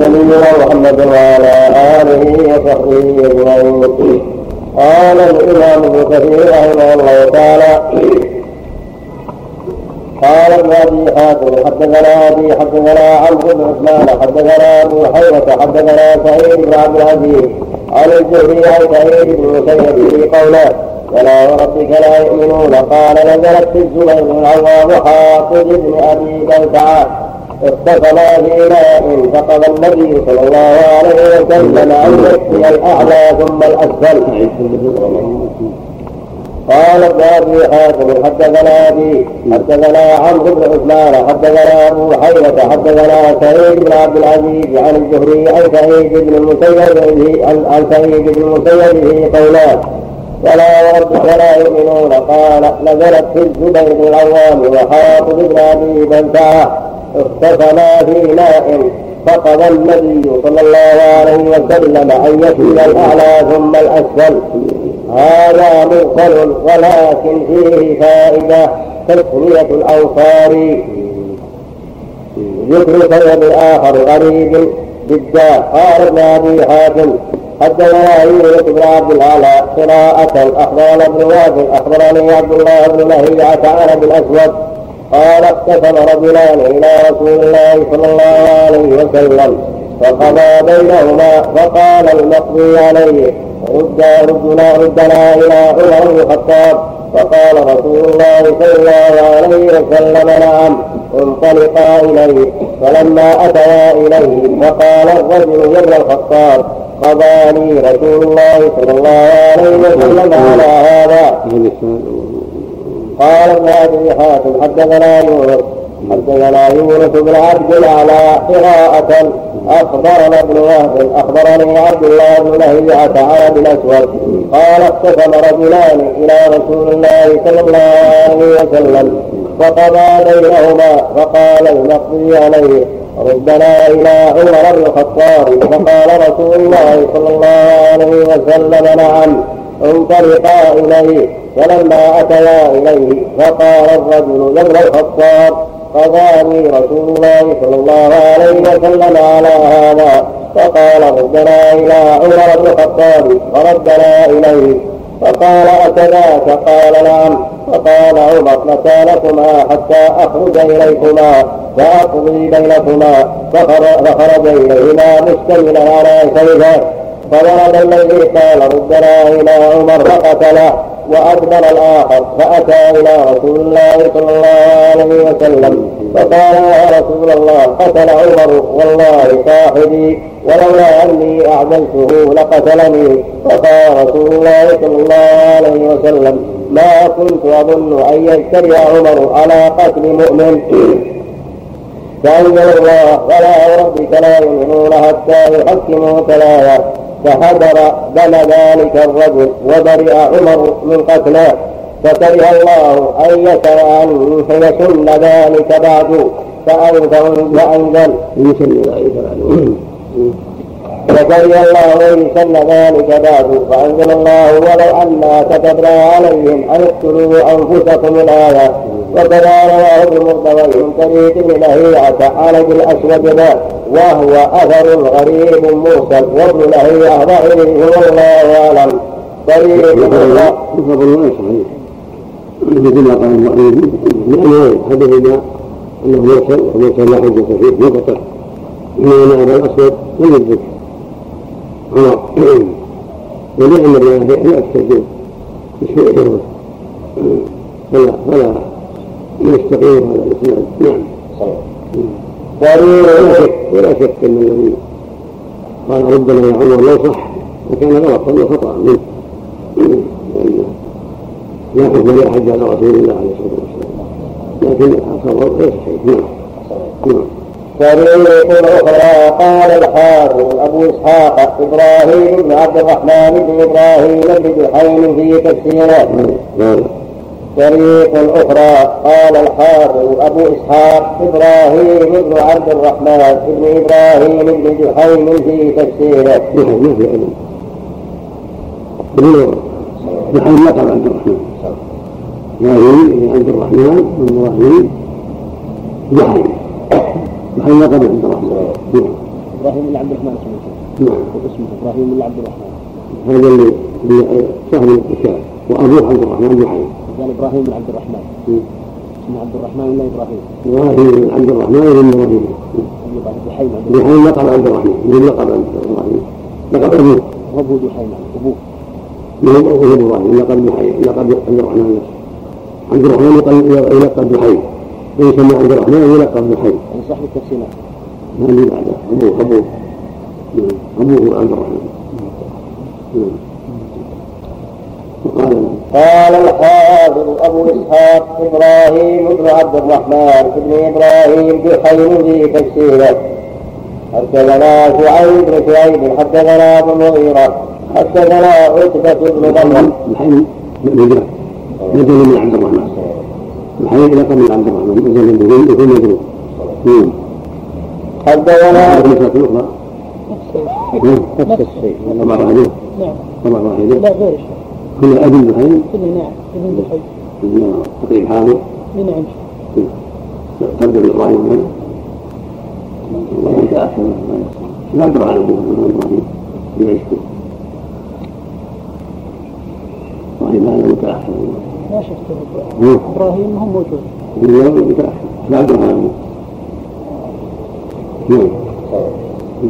نبينا محمد وعلى آله وصحبه أجمعين. قال الإمام ابن كثير رحمه الله تعالى قال ابن ابي حاتم حدثنا ابي حدثنا عمرو بن عثمان حدثنا أبو حيرة حدثنا سعيد بن عبد العزيز عن الزهري عن سعيد بن المسيب في قوله فلا وربك لا يؤمنون. قال نزلت في الزبير بن العوام وحافظ بن أبي بلتعه اتصلا في ماء فقضى النبي صلى الله عليه وسلم ان يكفي الأعلى ثم الأسفل. قال ابن أبي حاتم حدثنا أبي حدثنا عمرو بن عثمان حدثنا أبو حيرة حدثنا سعيد بن عبد العزيز عن الزهري عن سعيد بن المسيب عن سعيد بن المسيب في قولات ولا وربك لا يؤمنون. قال نزلت في الزبير بن العوام وحافظ بن ابي بلتعه اختصما في ماء فقضى النبي صلى الله عليه وسلم أن يكفي الأعلى ثم الأسفل. هذا مرسل ولكن فيه فائدة تسمية الأوصار. ذكر سبب اخر غريب بالداء قال ابن أبي حاتم حدثنا يونس بن عبد الاعلى قراءة اخبرنا ابن وهب اخبرني عبد الله بن لهيعة عن بالاسود قال اقتسم رجلان إلى رسول الله صلى الله عليه وسلم فقضى بينهما فقال المقضي عليه رد ردنا ردنا إلى عمر بن الخطاب فقال رسول الله صلى الله عليه وسلم نعم انطلقا اليه فلما اتيا اليه فقال الرجل يا الخطاب قضى لي رسول الله صلى الله عليه وسلم على هذا. قال ابن أبي حاتم حدثنا يونس حدثنا يونس بن عبد الأعلى قراءة أخبرنا ابن وهب أخبرني عبد الله بن لهيعة عن الأسود قال اقتسم رجلان إلى رسول الله صلى الله عليه وسلم فقضى بينهما فقال المقضي عليه. ردنا إلى عمر بن الخطاب فقال رسول الله صلى الله عليه وسلم نعم انطلقا إليه. فلما أتيا إليه فقال الرجل يا ابن الخطاب قضاني رسول الله صلى الله عليه وسلم على هذا. فقال ردنا إلى عمر بن الخطاب فردنا إليه. فقال أكذاك قال نعم. فقال عمر مكانكما حتى أخرج إليكما فأقضي بينكما فخرج إليهما مشتملا على سيفه فضرب الذي قال ردنا إلى عمر فقتله وأدبر الآخر فأتى إلى رسول الله صلى الله عليه وسلم. فقال يا رسول الله قتل عمر والله صاحبي ولولا أني أعجلته لقتلني. فقال رسول الله صلى الله عليه وسلم ما كنت أظن أن يجتري عمر على قتل مؤمن. فأنزل الله ولا ربك لا يؤمنون حتى يحكموك لا فحضر دم ذلك الرجل وبرئ عمر من قتله. فكره الله أن أن فيسن ذلك بعد. فأنزل وأنزل فكره الله أن يسن ذلك بعد. فأنزل الله ولو أنا كتبنا عليهم أن اقتلوا أنفسكم الآية. وكذا رواه ابن مردوي من طريق لهيعة عن ابن الأسود ذا. وهو أثر غريب موصل. وابن لهيعة ضعيف والله أعلم. طريق مثل ما قال المؤمنين لأنه حدثنا أنه مرسل ومرسل لا حجة فيه منقطع من أبا الأسود لم يدرك عمر ولأن الرواية لا تستجيب بسوء فلا فلا يستقيم هذا الاسناد نعم ولا شك ولا شك ان الذي قال ربنا يا عمر لو صح وكان غلطا وخطا منه لا حكم لاحد على رسول الله عليه الصلاة والسلام. لكن الخبر غير صحيح. نعم. نعم. طريق أخرى قال الحافظ أبو إسحاق إبراهيم بن عبد الرحمن بن إبراهيم بن جحيم في تفسيره. نعم. طريق أخرى قال الحافظ أبو إسحاق إبراهيم بن عبد الرحمن بن إبراهيم بن جحيم في تفسيره. جحيم لقب عبد الرحمن. إبراهيم عبد الرحمن إبراهيم جحيم جحيم لقب عبد الرحمن. نعم إبراهيم بن عبد الرحمن اسمه نعم. اسمه إبراهيم بن عبد الرحمن. هذا اللي سهل الكتاب وأبوه عبد الرحمن جحيم قال إبراهيم بن عبد الرحمن. اسمه عبد الرحمن ولا إبراهيم؟ إبراهيم بن عبد الرحمن بن الرحمن جحيم لقب عبد الرحمن. من لقب عبد الرحمن. لقب أبوه وابوه جحيم ابوه من أبوه إبراهيم لقب جحيم لقب عبد الرحمن نفسه عبد الرحمن يلقب يلقب جحيم ويسمى عبد الرحمن جحيم يعني صاحب التفسيرات ما اللي بعده أبوه نعم. أبوه عبد الرحمن نعم. وقال قال الحافظ أبو إسحاق إبراهيم بن عبد الرحمن بن إبراهيم بحين في تفسيره حدثنا شعيب بن شعيب حدثنا أبو المغيرة حدثنا عتبة بن ضمرة الحين نزل نزل من عبد الرحمن. الحين لقب من عبد الرحمن. نزل به يكون مجروح نعم. حدثنا أخرى نفس الشيء طبعا واحدة نعم. طبعا واحدة لا غير الشيء كل أبي الحين كله نعم ابن بحي تقريب حاضر نعم. تبدأ بالإبراهيم الله يتأثر لا أدرى على أبوه. إبراهيم إبراهيم هذا متأخر ما شفت هو. إبراهيم هم موجود. أدرى على أبوه نعم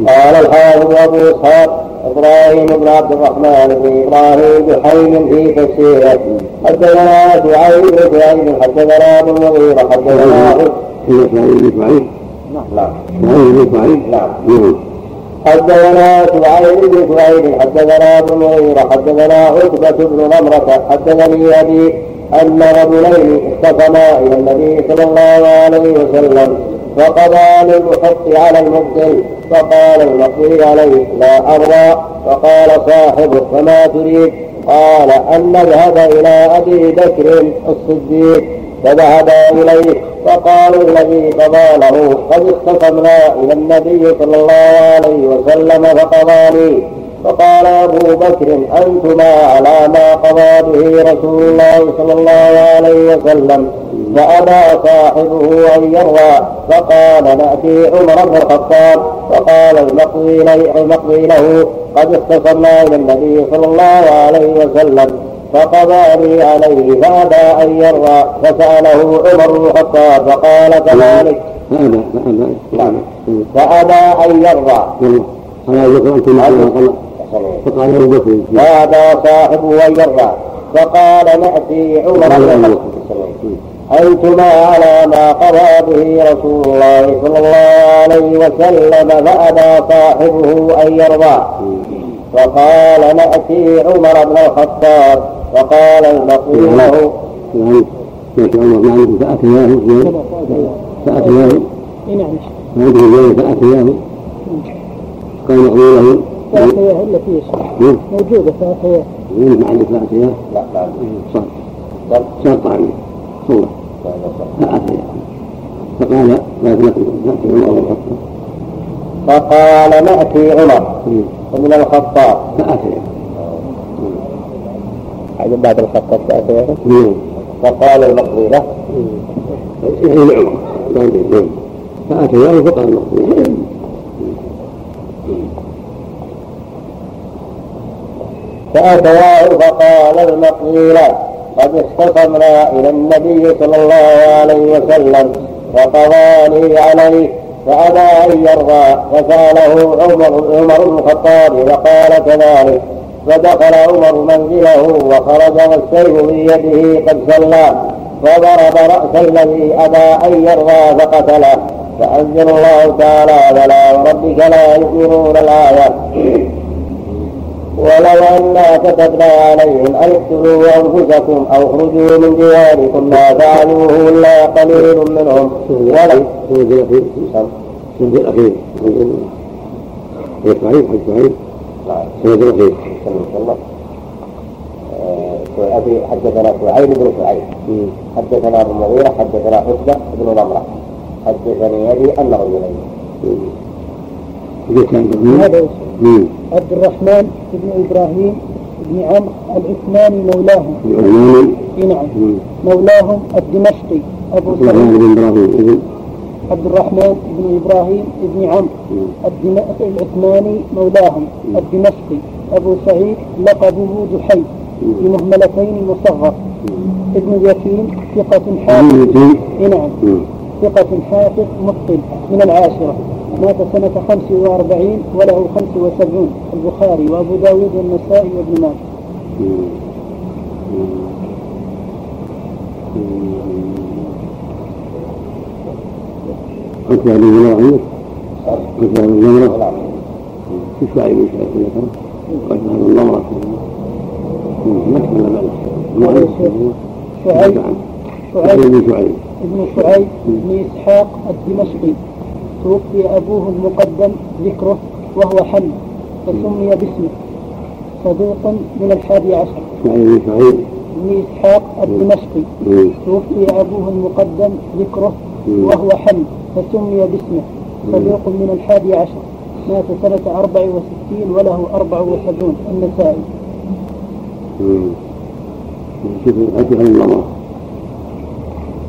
قال الحافظ أبو إسحاق إبراهيم بن عبد الرحمن بن إبراهيم بحين في تفسيره. حدثنا شعيب بن شعيب حدثنا أبو المغيرة حدثنا إسماعيل بن إسماعيل نعم. إسماعيل بن نعم. نعم حدثنا شعيب بن شعيب حدثنا ابو المغيرة حدثنا عتبة بن نمرة حدثني أبي أن رجلين اختصما إلى النبي صلى الله عليه وسلم فقضى للمحق على المبطل فقال المقضي عليه لا أرضى فقال صاحبه فما تريد؟ قال أن نذهب إلى أبي بكر الصديق. فذهبا إليه فقالوا الذي قضى له قد اختصمنا إلى النبي صلى الله عليه وسلم فقضى لي. فقال أبو بكر أنتما على ما قضى به رسول الله صلى الله عليه وسلم؟ فأبى صاحبه أن يرضى فقال نأتي عمر بن الخطاب. فقال المقضي له قد اختصمنا إلى النبي صلى الله عليه وسلم. فقضى لي عليه فأبى أن يرضى فسأله عمر بن الخطاب فقال كذلك. فأبى أن يرضى. فقال أبو بكر فأبى صاحبه أن يرضى. فقال نأتي عمر. بن أنتما على ما قضى به رسول الله صلى الله عليه وسلم فأبى صاحبه أن يرضى. فقال نأتي عمر بن الخطاب فقال المقيم له يعني ليس عمر معه فأتياه اثنين فأتياه نعم هذه الليلة فأتياه قال له التي يسمع نعم موجودة فاتياه وين محل فأتياه لا لا. صار. صار. طعمه صلى. فأتياه فقال لا تنقل نأتي عمر بن الخطاب فقال نأتي عمر. بن الخطاب. فأتياه هذا بعد الخطاب فأتيه نعم. فقال المقضي له. يعني عمر قال نعم. فأتياه فقال له فأتواه فقال المقضي له قد اختصمنا إلى النبي صلى الله عليه وسلم وقضى لي عليه فأبى أن يرضى فسأله عمر عمر بن الخطاب فقال كذلك. فدخل عمر منزله وخرج والسيف في يده قد سلى فضرب رأس الذي أبى أن يرضى فقتله. فأنزل الله تعالى ولا وربك لا يؤمنون الآية. ولو أنا كتبنا عليهم أن اقتلوا أنفسكم أو اخرجوا من دياركم ما فعلوه إلا قليل منهم ولو السند الأخير الأخير السند أبي حدثنا سعيد بن سعيد حدثنا ابو المغيرة حدثنا عتبة بن نمرة حدثني أبي أن رجلين هذا. عبد الرحمن بن إبراهيم بن عمرو العثماني مولاهم. نعم. مولاهم الدمشقي. عبد الرحمن سعيد بن إبراهيم. ابن عبد الرحمن بن إبراهيم بن عمرو العثماني مولاهم الدمشقي. أبو سعيد لقبه دحي بمهملتين مصغر. ابن يتيم ثقة حافظ. نعم. ثقة حافظ متقن من العاشرة. مات سنة 45 وله 75 البخاري وأبو داود والنسائي وابن ماجه. أنت هذه الجمرة عندك؟ أنت هذه الجمرة؟ إيش بعيد بعيد ولا ترى؟ قلت هذا النمرة ما تكلم الشيخ شعيب. شعيب. بن شعيب ابن شعيب بن إسحاق الدمشقي. توفي أبوه المقدم ذكره وهو حمد فسمي باسمه. صدوق من الحادي عشر. شعيب. بن إسحاق الدمشقي. توفي أبوه المقدم ذكره وهو حمد فسمي باسمه. صديق من الحادي عشر. مات سنة أربع وستين وله أربع وسبعون النسائي. شوف النمرة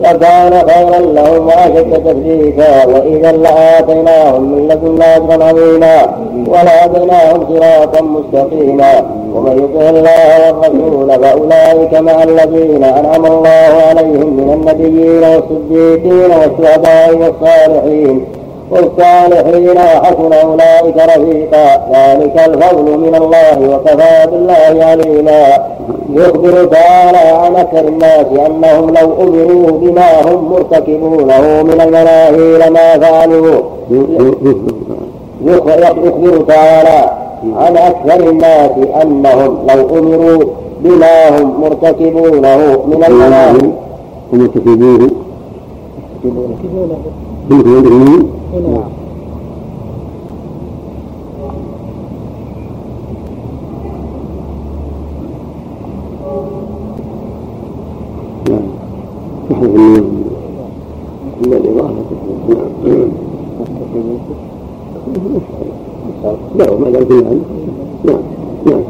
لكان خيرا لهم وأشد تثبيتا. وإذا لآتيناهم من لدنا أجرا عظيما ولهديناهم صراطا مستقيما. ومن يطع الله والرسول فأولئك مع الذين أنعم الله عليهم من النبيين والصديقين والشهداء والصالحين. والصالحين وحسن أولئك رفيقا. ذلك الفضل من الله وكفى بالله عليما. يخبر تعالى عن أكثر الناس أنهم لو أمروا بما هم مرتكبونه من المناهي لما فعلوه يخبر تعالى عن أكثر الناس أنهم لو أمروا بما هم مرتكبونه من المناهي هم كذوله كنت يدعون نعم النون إلا الإضافة نعم نعم نعم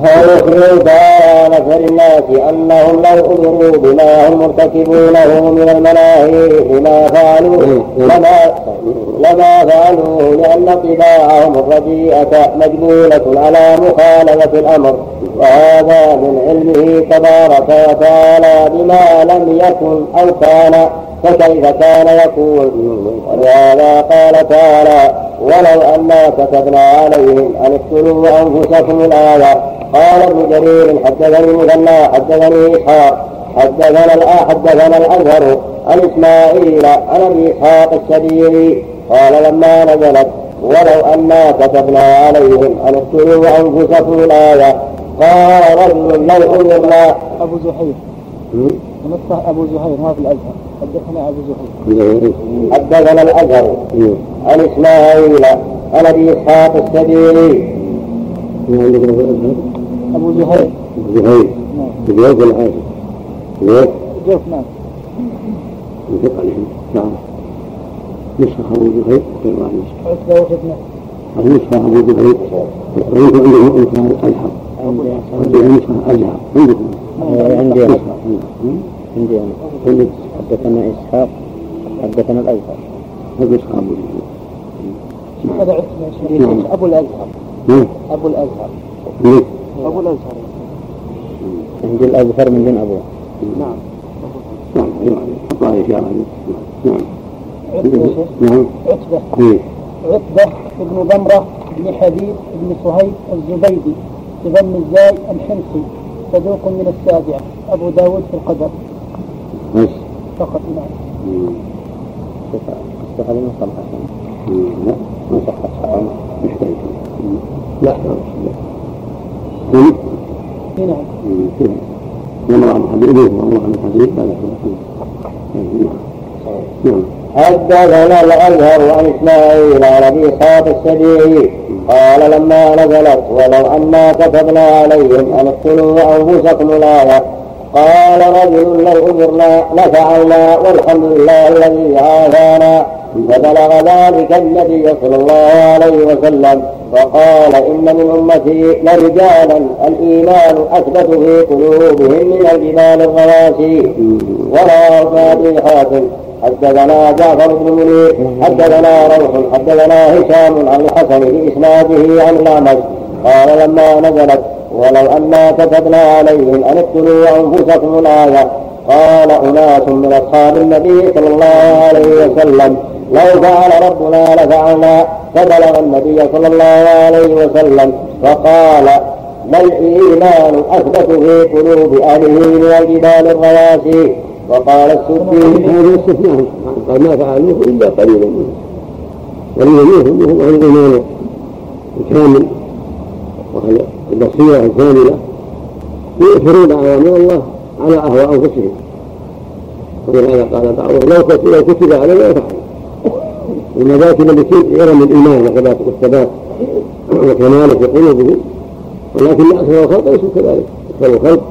ويخبر تعالى أكثر الناس أنهم لو أمروا بما هم مرتكبونه من المناهي لما فعلوه لما لما فعلوه لأن طباعهم الرديئة مجبولة على مخالفة الأمر. وهذا من علمه تبارك وتعالى بما لم يكن أو كان فكيف كان يكون. ولهذا قال تعالى ولو أنا كتبنا عليهم أن اقتلوا أنفسكم الآية. قال ابن جرير حدثني مثنى حدثني إسحاق حدثنا حدثنا الأزهر عن إسماعيل عن أبي إسحاق السبيعي قال لما نزلت ولو أنا كتبنا عليهم أن اقتلوا أنفسكم الآية قال رجل لو أمرنا. أبو زهير. نصه أبو زهير ما في الأزهر. حدثنا أبو زهير. حدثنا الأزهر عن إسماعيل عن أبي إسحاق السبيعي الأزهر؟ أبو زهير. زهير. نعم. زهير ولا عاشر زهير جوف نعم. انفق عليهم نعم. نسخة أبو زهير. غير واحد أو نسخة أبو زهير. وأنتم عندكم نسخة أزهر. عندي نسخة أزهر. عندكم عندي عندي أنا. عندك حدثنا إسحاق. حدثنا الأزهر. هذا نسخة أبو زهير. هذا يا نعم. أبو الأزهر. نعم. أبو الأزهر؟ أبو عندي الأزهر من دون أبوه نعم. نعم نعم حطها إشارة نعم. عتبة يا شيخ. نعم. عتبة. إيه. عتبة بن ضمرة بن حبيب بن صهيب الزبيدي بضم الزاي الحمصي صدوق من السابعة أبو داود في القدر. بس فقط نعم. مصطلح حسن مم. لا ما محتاج مم. لا. نعم عن الحديث هذا نعم حدثنا الازهر عن اسماعيل عن ابي اسحاق السبيعي قال لما نزلت ولو انا كتبنا عليهم ان اقتلوا انفسكم الايه قال رجل لو امرنا لفعلنا والحمد لله الذي عافانا فبلغ ذلك النبي صلى الله عليه وسلم فقال إن من أمتي لرجالا الإيمان أثبت في قلوبهم من الجبال الرواسي أبي حاتم. حدثنا جعفر بن منير. حدثنا روح. حدثنا هشام عن الحسن بإسناده عن الأعمش قال لما نزلت ولو أنا كتبنا عليهم أن اقتلوا أنفسكم الآية قال أناس من أصحاب النبي صلى الله عليه وسلم لو فعل ربنا لفعلنا فبلغ النبي صلى الله عليه وسلم فقال ما الإيمان أثبت في قلوب أهله من الجبال الرواسي؟ وقال السدي هذا استثناء قال ما فعلوه إلا قليلا منهم قليلا منهم وهم أهل الإيمان. الكامل واهل البصيرة الكاملة. يؤثرون اوامر الله على أهواء أنفسهم. ولهذا قال بعضهم لو كتب علينا لفعل وما ذاك الذي من الايمان وثبات والثبات وكماله في قلوبهم. ولكن أكثر الخلق ليسوا كذلك. أكثر الخلق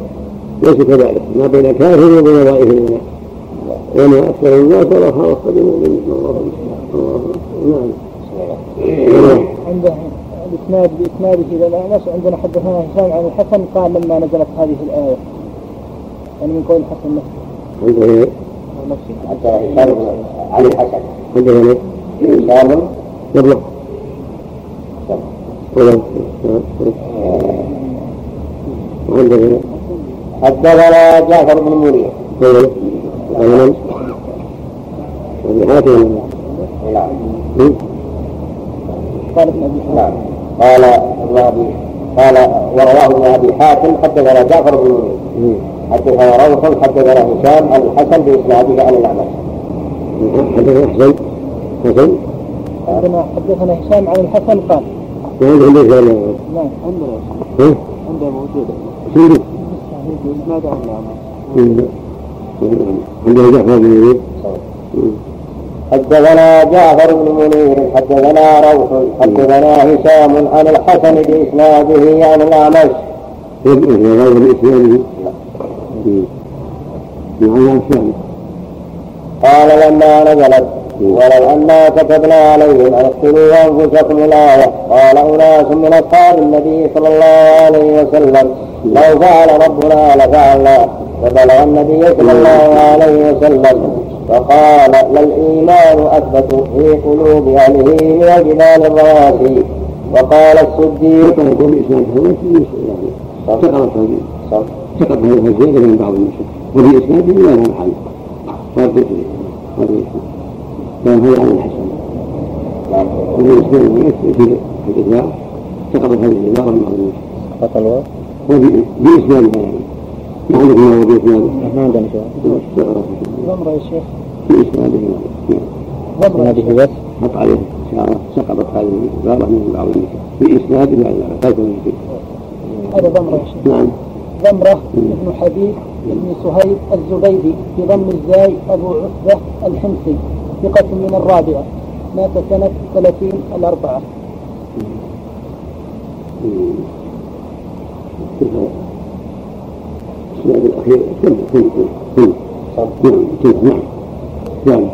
ليسوا كذلك. ما بين كافر وبين ضائف المؤمن وما أكثر الناس ولا خاصه بمؤمن الله نعم. عنده الاسناد باسناده إلى الاعمش عندنا حدثنا هشام عن الحسن قال لما نزلت هذه الآية. يعني من قول الحسن نفسه. عنده إيه؟ حتى هشام علي الحسن عنده إيه؟ ولا وعنده حدثنا جعفر بن منير نعم قال ابن أبي قال ورواه ابن أبي حاتم حدثنا جعفر بن منير حدثنا روح حدثنا هشام عن الحسن بإسناده عن الأعمش. حدثنا حسين حسين عندنا حدثنا هشام عن الحسن قال. وعنده ليس ولا نعم ها؟ عنده موجود سيدي إسناد عن الاعمش عنده جعفر بن يزيد حدثنا جعفر بن منير حدثنا روح حدثنا هشام عن الحسن بإسناده عن يبقى غير بإسناده الشام قال لما نزلت ولو أنا كتبنا عليهم أن اقتلوا أنفسكم الآية قال أناس من أصحاب النبي صلى الله عليه وسلم. لو فعل ربنا لفعلنا. فبلغ النبي صلى الله عليه وسلم. فقال لا الإيمان أثبت في قلوب أهله من الجبال الرواسي. وقال السدي سقط هذه الزيادة من بعض النسخ وفي إسناده لا لها محل هو عن الحسن وفي إسناده في الإثناء سقطت هذه العبارة من بعض النسخ سقط الواو وفي بإسنادها يعني ما عندك ما هو بإسناده ما عندنا شيء ضمره يا شيخ نعم ضمره هذه بس حط عليه إشارة سقطت هذه العبارة من بعض لا لا لا تكون فيه هذا شيخ نعم ضمرة بن حبيب بن سهيل الزبيدي بضم الزاي أبو عتبة الحمصي. ثقة من الرابعة. مات سنة 30 الأربعة.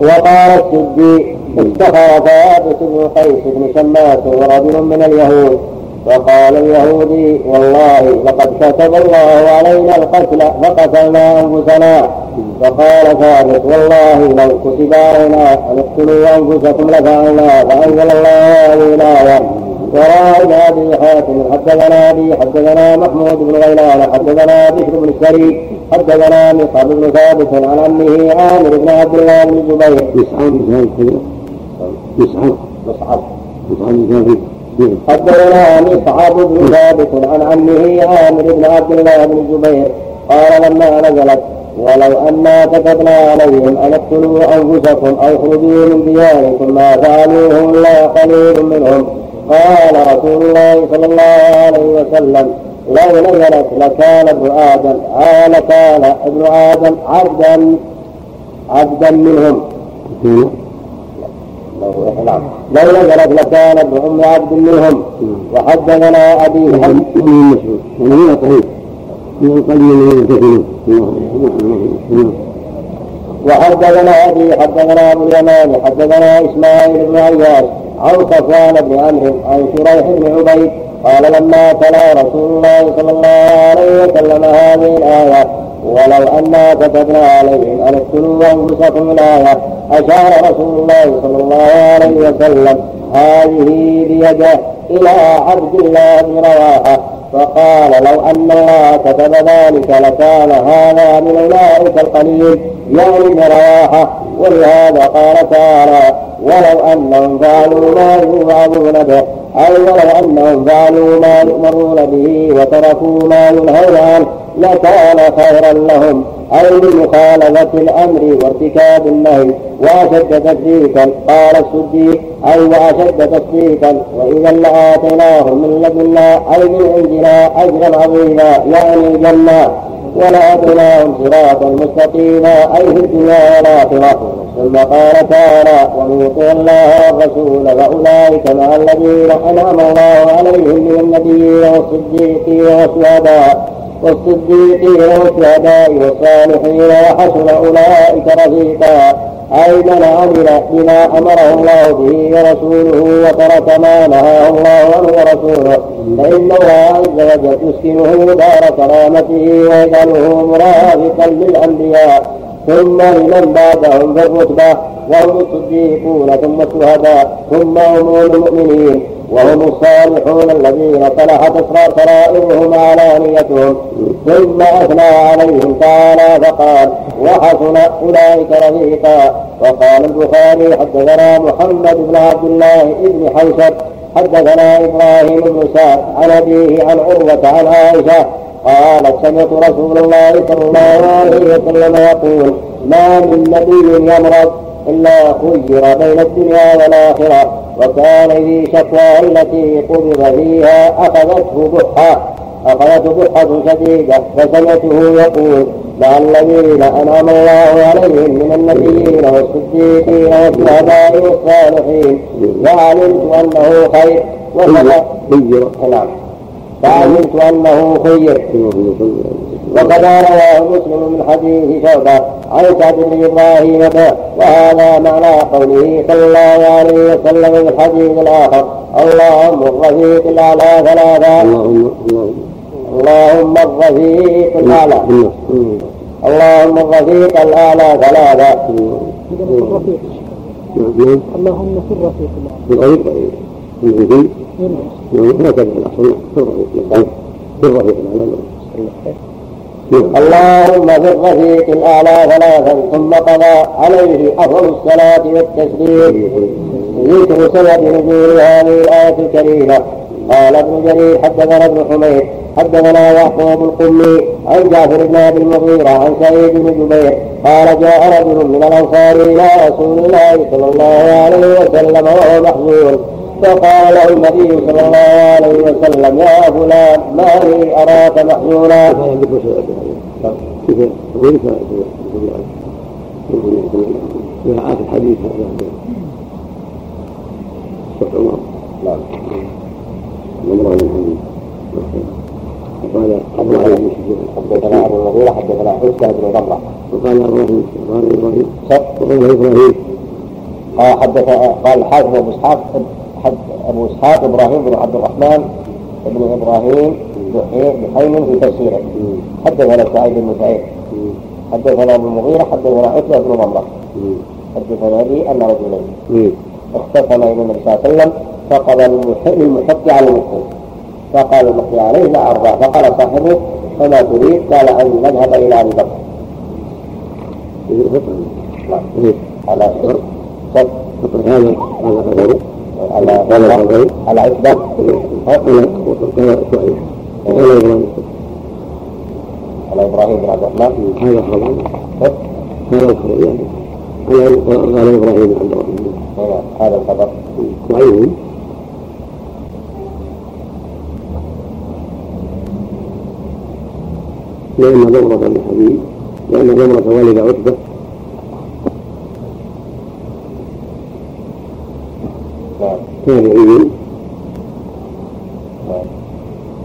وقال السدي استخر ثابت بن قيس بن شماس ورجل من اليهود. وقال اليهودي والله لقد كتب الله علينا القتل فقتلنا أنفسنا. فقال ثابت والله لو كتب علينا أن اقتلوا أنفسكم لفعلنا فأنزل الله هذه الايه ابي حاتم. حدثنا أبي حدثنا محمود بن غيلان حدثنا بشر بن السري حدثنا مصعب بن ثابت عن عمه عامر بن عبد الله بن الزبير. كذا يسعى مصعب. مصعب. مثال نعم حدثنا مصعب بن ثابت عن عمه عامر بن عبد الله بن الزبير. قال لما نزلت ولو أنا كتبنا عليهم أن اقتلوا أنفسكم أو اخرجوا من دياركم ما فعلوه إلا قليل منهم. قال رسول الله صلى الله عليه وسلم لو نزلت لكان ابن آدم آه لكان ابن آدم عبدا عبدا منهم. لو نزلت لكان ابن عبد منهم وحدثنا مسعود يعني من من وحدثنا أبي حدثنا أبو اليمان حدثنا إسماعيل بن عياش عن صفوان بن عمرو عن شريح بن عبيد قال لما تلا رسول الله صلى الله عليه وسلم هذه الآية ولو انا كتبنا عليهم أن اقتلوا أنفسكم الآية أشار رسول الله صلى الله عليه وسلم هذه بيده إلى عبد الله بن رواحة فقال لو أن الله كتب ذلك لكان هذا من أولئك القليل. يعني رواحة ولهذا قال تعالى ولو أنهم فعلوا ما يوعظون به أي ولو أنهم فعلوا ما يؤمرون به وتركوا ما ينهون عنه لكان خيرا لهم. أي بمخالفة الأمر وارتكاب النهي وأشد تصديقا قال الصديق أي وأشد تصديقا وإذا لآتيناهم من لدنا أي من عندنا أجرا عظيما يعني الجنة ولهديناهم صراطا مستقيما أي في الدنيا والآخرة. ثم قال تعالى ومن يطع الله والرسول فأولئك مع الذين أنعم الله عليهم من النبيين والصديقين والشهداء والصديقين والشهداء والصالحين وحسن أولئك رفيقا. أي من عمل بما أمره الله به ورسوله وترك ما نهاه الله عنه ورسوله فإن الله عز وجل يسكنه دار كرامته ويجعله مرافقا للأنبياء. ثم لمن بعدهم في الرتبة وهم الصديقون ثم الشهداء ثم هم المؤمنين. وهم الصالحون الذين صلحت سرائرهم علانيتهم ثم أثنى عليهم تعالى فقال وحسن اولئك رفيقا. وقال البخاري حدثنا محمد بن عبد الله بن حوشب حدثنا إبراهيم بن سعد عن أبيه عن عروة عن عائشة قالت سمعت رسول الله صلى الله عليه وسلم يقول ما من نبي يمرض إلا خير بين الدنيا والآخرة وكان في شكواه التي قبض فيها أخذته بحة أخذته بحة شديدة فسمعته يقول مع الذين أنعم الله عليهم من النبيين والصديقين والشهداء والصالحين وعلمت أنه خير. وكذا نعم. فعلمت أنه خير. وكذا رواه مسلم من حديث شعبة عن سعد بن إبراهيم وهذا معنى قوله صلى الله عليه وسلم في الحديث الآخر اللهم الرفيق الأعلى ثلاثة. اللهم الرفيق الأعلى اللهم الرفيق الأعلى ثلاثة. اللهم في الرفيق الأعلى في الرفيق في الرفيق الأعلى اللهم في الرفيق الأعلى ثلاثا ثم قضى عليه أفضل الصلاة والتسليم. ذكر سبب نزول هذه الآية الكريمة. قال ابن جرير حدثنا ابن حميد حدثنا يعقوب القمي عن جعفر بن أبي المغيرة عن سعيد بن جبير. قال جاء رجل من الأنصار إلى رسول الله صلى الله عليه وسلم وهو محزون فقال له النبي صلى الله عليه وسلم يا فلان ما لي أراك محزونا وقال علي حدثنا المغيرة حدثنا حسن بن وقال إبراهيم وقال إبراهيم قال حدث قال الحاكم أبو إسحاق حد أبو إسحاق إبراهيم بن عبد الرحمن بن إبراهيم بحيم في تفسيره. حدثنا سعيد بن سعيد. حدثنا أبو المغيرة حدثنا عتبة بن ضمرة حدثنا لي أن رجلين. اختصم إلى النبي صلى الله عليه وسلم فقال للمحق على المحق فقال المحق عليه لا أرضى. فقال صاحبه فما تريد؟ قال أن نذهب إلى أبي بكر. نعم. على هذا هذا على على على عتبة على إبراهيم بن عبد الرحمن هذا خبر هذا الخبر يعني على إبراهيم بن عبد الرحمن هذا الخبر. ضعيف لأن ضمرة الحديث لأن ضمرة والد عتبة التابعين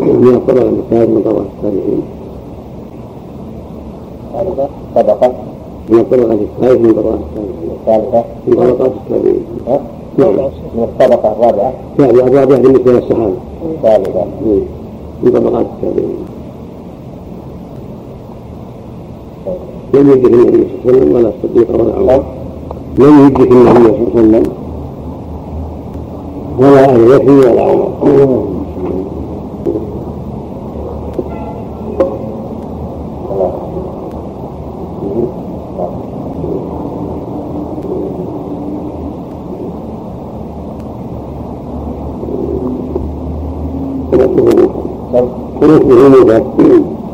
من الطبقة الثالثة من طبقة التابعين. طبقة من الطبقة الثالثة من طبقة التابعين. الثالثة من طبقات التابعين. نعم. من الطبقة الرابعة. التابعة الرابعة بالنسبة للصحابة الثالثة من طبقات التابعين. لم يدرك النبي صلى الله عليه وسلم ولا الصديق ولا عمر. لم يدرك النبي صلى الله عليه وسلم. ولا أهل بكر ولا عمر ونسبه موجب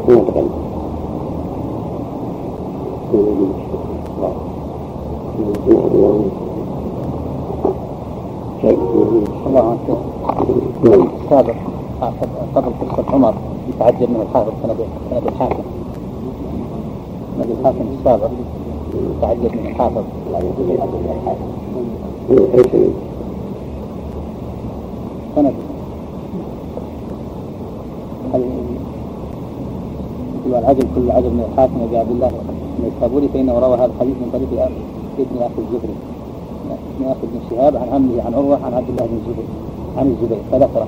كما تقدم الله عنك نعم السابق قبل قصة عمر يتعجب من الحافظ سند سند الحاكم سند الحاكم السابق يتعجب من الحافظ العجب كل عجب من الحاكم ابي عبد الله بن الصابوري فانه روى هذا الحديث من طريق ابن أخي الزهري ابن أخي بن شهاب عن عمه عن عروه عن عبد الله بن الزبير عن الزبير فذكره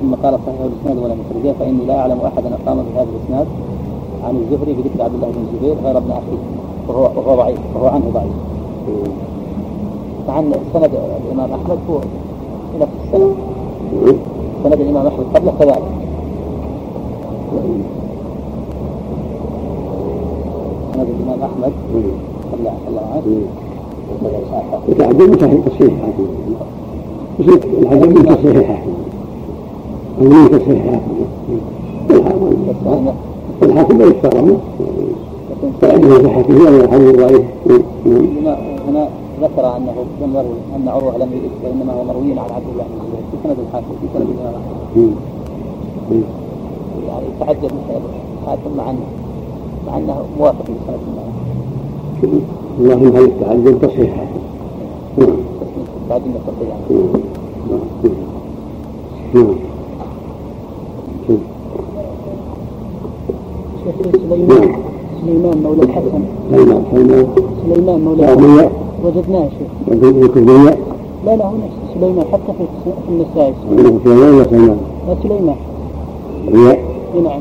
ثم قال صحيح الاسناد ولم يخرجه فاني لا اعلم احدا اقام بهذا الاسناد عن الزهري بذكر عبد الله بن الزبير غير ابن اخيه وهو وهو ضعيف وهو عنه ضعيف مع ان سند الإمام أحمد هو نفس السند سند الإمام أحمد قبله كذلك سند الإمام أحمد صلى الله عليه وسلم يتعجب من صحيح تصحيح. حاكم العجب من تصحيح. حاكم أو من تصحيح. حاكم الحاكم لا يشترى. فإنه صحته ولا الحديث ضعيف هنا هنا ذكر أنه لم يروي أن عروة لم يدرك وإنما هو مروي عن عبد الله بن الزبير في سند الحاكم في سند الامام احمد يعني يتعجب من سند الحاكم مع انه مع أنه موافق لسند الامام اللهم هل التعجب تصحيح نعم. بعد ما تقول يعني. نعم. شيخ سليمان سليمان مولى الحسن. سليمان سليمان. مولى. الحسن. وجدناه شيخ كعبية لا لا هو نفس سليمان حتى في النسائي سليمان. ولا سليمان. لا سليمان. نعم.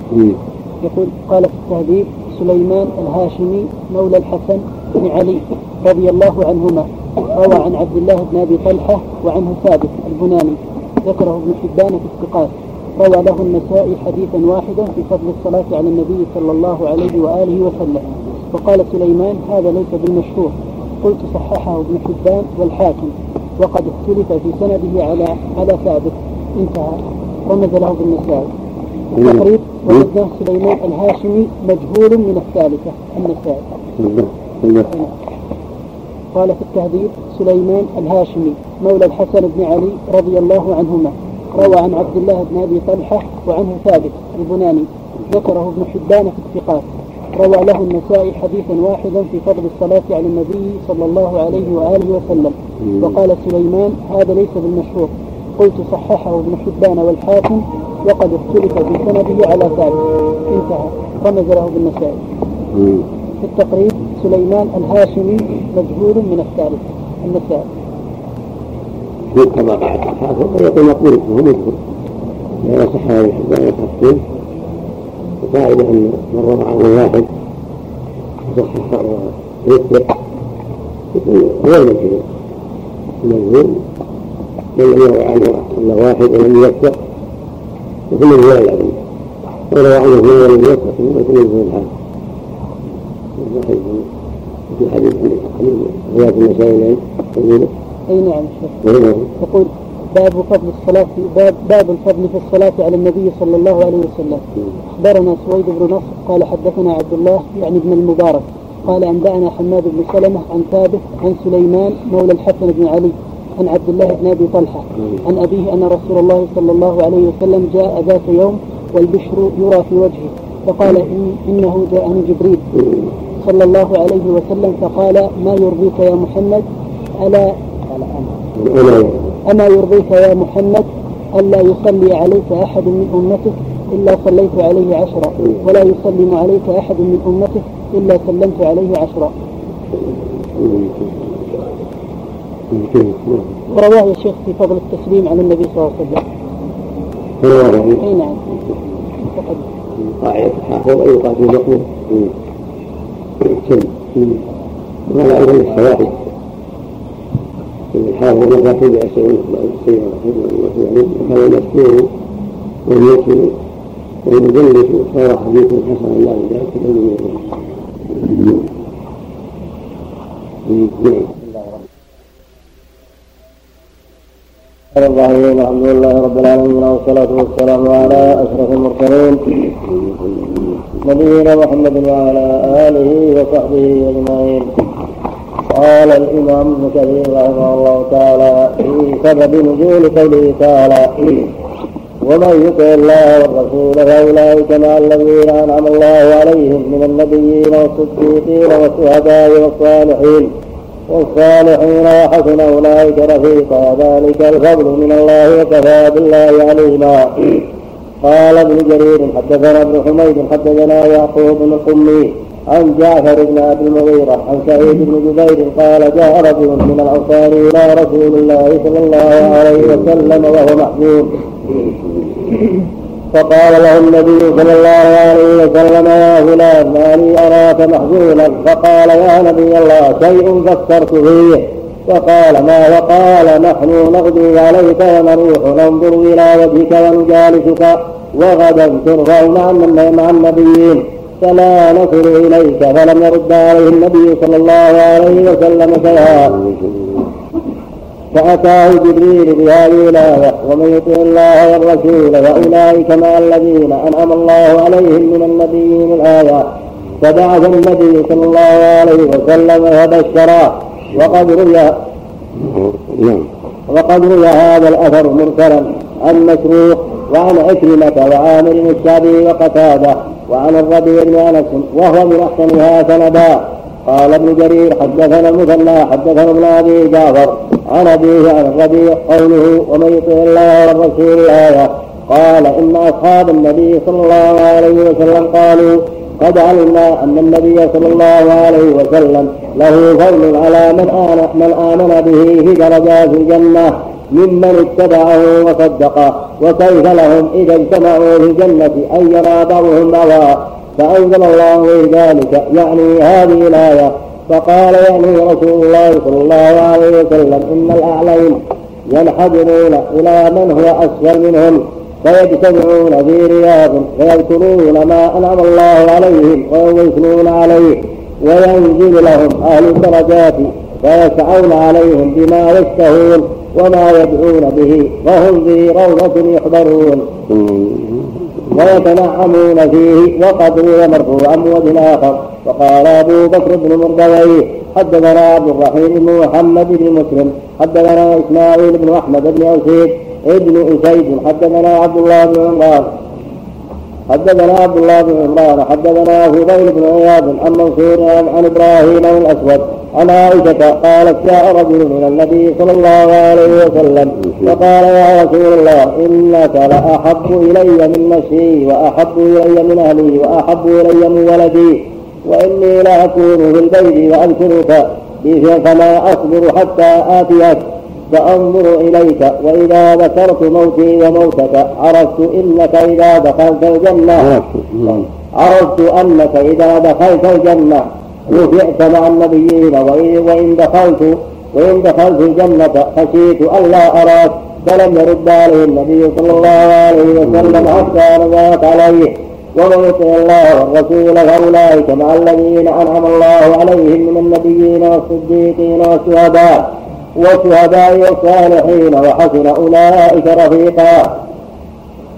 يقول قال في التهذيب سليمان الهاشمي مولى الحسن بن علي رضي الله عنهما روى عن عبد الله بن أبي طلحة وعنه ثابت البناني ذكره ابن حبان في الثقات. روى له النسائي حديثا واحدا في فضل الصلاة على النبي صلى الله عليه وآله وسلم. وقال سليمان هذا ليس بالمشهور. قلت صححه ابن حبان والحاكم وقد اختلف في سنده على على ثابت. انتهى. رمز له بالنسائي التقريب وجدناه سليمان الهاشمي مجهول من الثالثة النسائي. قال في التهذيب سليمان الهاشمي مولى الحسن بن علي رضي الله عنهما. روى عن عبد الله بن أبي طلحة وعنه ثابت البناني. ذكره ابن حبان في الثقات. روى له النسائي حديثا واحدا في فضل الصلاة على النبي صلى الله عليه وآله وسلم. وقال سليمان هذا ليس بالمشهور قلت صححه ابن حبان والحاكم وقد اختلف في سنده على ثابت انتهى. رمز له بالنسائي في التقريب سليمان الهاشمي مجهول من الثالث. النسائي. كما يقول مقبول وهو مجهول لا يصح هذا الحبان وقاعدة أن من روى عنه واحد صحح ويثبت يكون غير مجهول. المجهول من لم يروى عنه إلا واحد ولم يوثق يكون مجهول العلم وروى عنه اثنين ولم يوثق يكون مجهول الحال. في حديث حديث رواية النسائي تقول أي نعم شيخ. يقول باب فضل الصلاة باب باب الفضل في الصلاة على النبي صلى الله عليه وسلم. أخبرنا سويد بن نصر قال حدثنا عبد الله يعني ابن المبارك قال أنبأنا حماد بن سلمة عن ثابت عن سليمان مولى الحسن بن علي عن عبد الله بن أبي طلحة عن أبيه أن رسول الله صلى الله عليه وسلم جاء ذات يوم والبشر يرى في وجهه فقال إن إنه جاءني جبريل. صلى الله عليه وسلم فقال ما يرضيك يا محمد؟ ألا قال أنا أما يرضيك يا محمد ألا يصلي عليك أحد من أمتك إلا صليت عليه عشرا ولا يسلم عليك أحد من أمتك إلا سلمت عليه عشرا ورواه يا شيخ في فضل التسليم عن النبي صلى الله عليه وسلم اي نعم قاعدة الحافظ أي قاتل مقبول وهذا أيضا الشواهد الحافظ متى تبع السيارة وكان المسكور والمسلم والمدلس صار حديث حسن لا ذلك نعم الرحيم. الحمد لله رب العالمين والصلاة والسلام على أشرف المرسلين نبينا محمد وعلى آله وصحبه أجمعين قال الإمام ابن كثير رحمه الله تعالى في سبب نزول قوله تعالى ومن يطع الله والرسول فأولئك مع الذين أنعم الله عليهم من النبيين والصديقين والشهداء والصالحين والصالحين وحسن أولئك رفيقا ذلك الفضل من الله وكفى بالله عليما. قال ابن جرير حدثنا ابن حميد حدثنا يعقوب بن القمي عن جعفر بن ابي المغيرة عن سعيد بن جبير قال جاء رجل من الأنصار إلى رسول الله صلى الله عليه وسلم وهو محزون فقال له النبي صلى الله عليه وسلم يا فلان ما لي أراك محزونا فقال يا نبي الله شيء فكرت فيه. فقال ما وقال نحن نغدو عليك ونروح ننظر إلى وجهك ونجالسك وغدا ترفع مع النبيين. فلا نصل إليك فلم يرد عليه النبي صلى الله عليه وسلم شيئا. فأتاه جبريل بهذه الآية ومن يطع الله والرسول فأولئك مع الذين أنعم الله عليهم من النبيين الآية فبعث النبي صلى الله عليه وسلم فبشرا وقد روي وقد روي هذا الأثر مرسلا عن مسروق وعن عكرمة وعامر الشعبي وقتادة. وعن الربيع بن أنس وهو من أحسنها سندا. قال ابن جرير حدثنا المثنى حدثنا ابن أبي جعفر. عن أبيه عن الربيع قوله ومن يطع الله والرسول الايه قال إن أصحاب النبي صلى الله عليه وسلم قالوا قد علمنا أن النبي صلى الله عليه وسلم له فضل على من آمن, من آمن به في درجات الجنة. ممن اتبعه وصدقه وكيف لهم إذا اجتمعوا في الجنة أن يرى بعضهم بعضا فأنزل الله ذلك يعني هذه الآية. فقال يعني رسول الله صلى الله عليه وسلم إن الأعلين ينحدرون إلى من هو أسفل منهم فيجتمعون في رياض فيذكرون ما أنعم الله عليهم ويثنون عليه وينزل لهم أهل الدرجات فيسعون عليهم بما يشتهون. وما يدعون به وهم في روضة يحضرون. ويتنعمون فيه وقد روي مرفوعا وجه آخر. وقال أبو بكر بن مردويه حدثنا عبد الرحيم بن محمد بن مسلم حدثنا إسماعيل بن أحمد بن اسيد ابن أسيد حدثنا عبد الله بن عمران. حدثنا عبد الله بن عمران حدثنا فضيل بن عياض عن منصور عن إبراهيم الأسود عن عائشة قالت جاء رجل من النبي صلى الله عليه وسلم فقال يا رسول الله إنك لأحب إلي من نفسي وأحب إلي من أهلي وأحب إلي من ولدي وإني لأكون في البيت وأذكرك فما أصبر حتى آتيك. فأنظر إليك وإذا ذكرت موتي وموتك عرفت إنك إذا دخلت الجنة. عرفت. أنك إذا دخلت الجنة. رفعت مع النبيين وإن دخلت وإن دخلت الجنة خشيت ألا أراك. فلم يرد عليه النبي صلى الله عليه وسلم حتى نزلت عليه. ومن يطع الله والرسول فأولئك مع الذين أنعم الله عليهم من النبيين والصديقين والشهداء. والشهداء والصالحين وحسن أولئك رفيقا.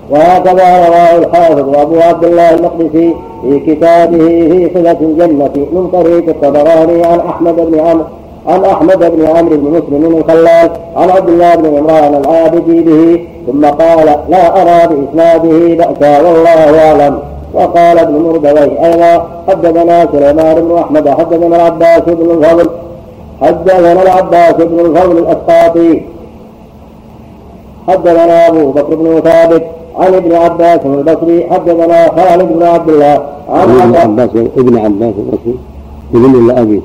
وهكذا رواه الحافظ أبو عبد الله المقدسي في كتابه في صفة الجنة من طريق الطبراني عن أحمد بن عمرو عن أحمد بن عمرو بن مسلم الخلال عن عبد الله بن عمران العابدي به ثم قال لا أرى بإسناده بأسا والله أعلم. وقال ابن مردوي أيضا حدثنا سليمان بن أحمد حدثنا العباس بن الفضل حدثنا العباس بن الفضل الأسقاطي. حدثنا أبو بكر بن ثابت عن ابن عباس البصري. حدثنا خالد بن عبد الله عن ابن عباس ابن عباس البصري. ابن الا أبي؟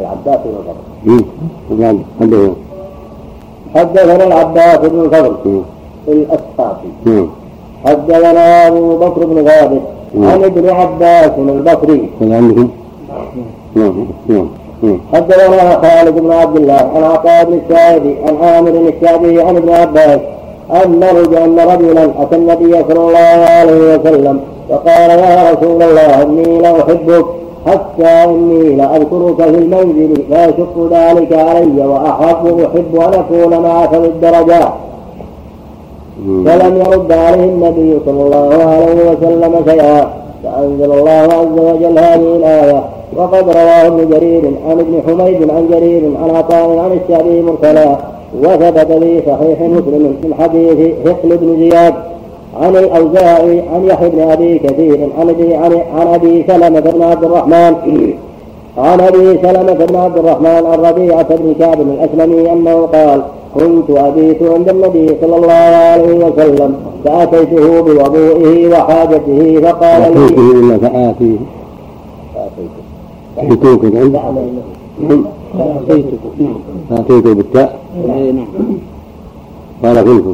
العباس بن الفضل حدثنا العباس بن الفضل الاسقافي حدثنا أبو بكر بن ثابت عن ابن عباس البصري. عندكم؟ حدثنا خالد بن عبد الله عن عطاء بن السائب عن عامر الشعبي عن ابن عباس أن رجلا أن رجلا أتى النبي صلى الله عليه وسلم فقال يا رسول الله إني لأحبك حتى إني لأذكرك في المنزل فيشق ذلك علي وأحب أحب أن أكون معك في الدرجات فلم يرد عليه النبي صلى الله عليه وسلم شيئا. فأنزل الله عز وجل هذه الآية. وقد رواه ابن جرير عن ابن حميد عن جرير عن عطاء عن الشعبي مرسلا وثبت في صحيح مسلم من حديث هقل بن زياد عن الأوزاعي عن يحيى بن أبي كثير عن ابي عن أبي سلمة بن عبد الرحمن. عن أبي سلمة بن عبد الرحمن عن ربيعه بن كعب الأسلمي أنه قال كنت أبيت عند النبي صلى الله عليه وسلم فأتيته بوضوئه وحاجته فقال لي فاتيه فاتيته فاتيته بالتاء. نعم. قال كنت.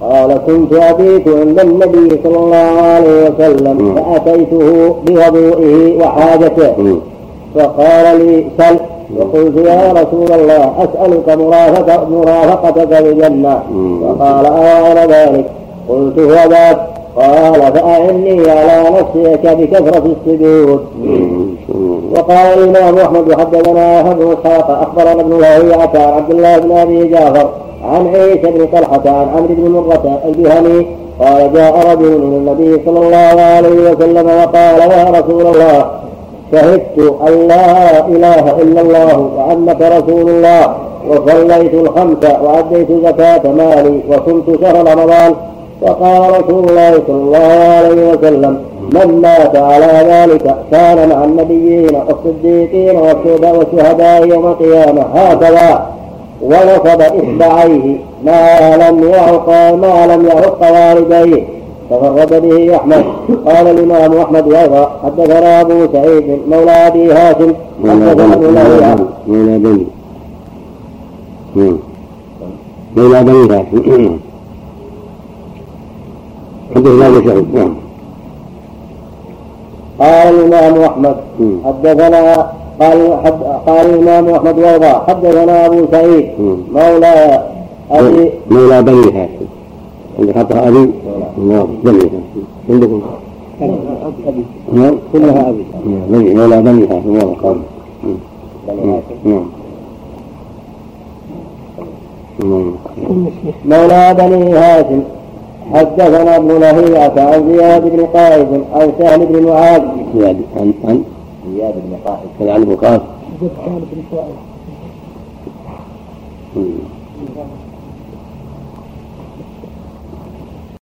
قال كنت أبيت عند النبي صلى الله عليه وسلم فأتيته بوضوئه وحاجته. فقال لي سل. وقلت يا رسول الله أسألك مرافقة مرافقتك الجنة فقال أغير ذلك. قلت هو ذاك قال فأعني على نفسك بكثرة السجود. وقال الإمام أحمد حدثنا أحمد إسحاق أخبرنا ابن لهيعة عن عبد الله بن أبي جعفر عن عيسى بن طلحة عن عمرو بن مرة البهني قال جاء رجل من النبي صلى الله عليه وسلم وقال يا رسول الله شهدت أن لا إله إلا الله وأنك رسول الله وصليت الخمس وأديت زكاة مالي وصمت شهر رمضان فقال رسول الله صلى الله عليه وسلم من مات على ذلك كان مع النبيين والصديقين والشهداء يوم القيامة هكذا. ونصب إصبعيه ما لم يعق ما لم يعق والديه. تفرد به أحمد. قال الإمام أحمد وأيضا حدثنا أبو سعيد مولى أبي هاشم. حدثنا مولى بني مولى بني هاشم. حدثنا أبو سعيد. نعم. قال الإمام أحمد حدثنا قال حد قال الإمام أحمد وأيضا حدثنا أبو سعيد مولى أبي مولى بني هاشم. عند خطأ أبي؟ بني هاشم. عندكم؟ نعم. كلها أبي. بني مولى بني هاشم والله قال. نعم. مولى بني هاشم. حدثنا ابن لهيعة عن زياد بن قائد عن سهل بن معاذ. زياد عن عن زياد بن قائد. كان عن بن قائد زياد بن قائد.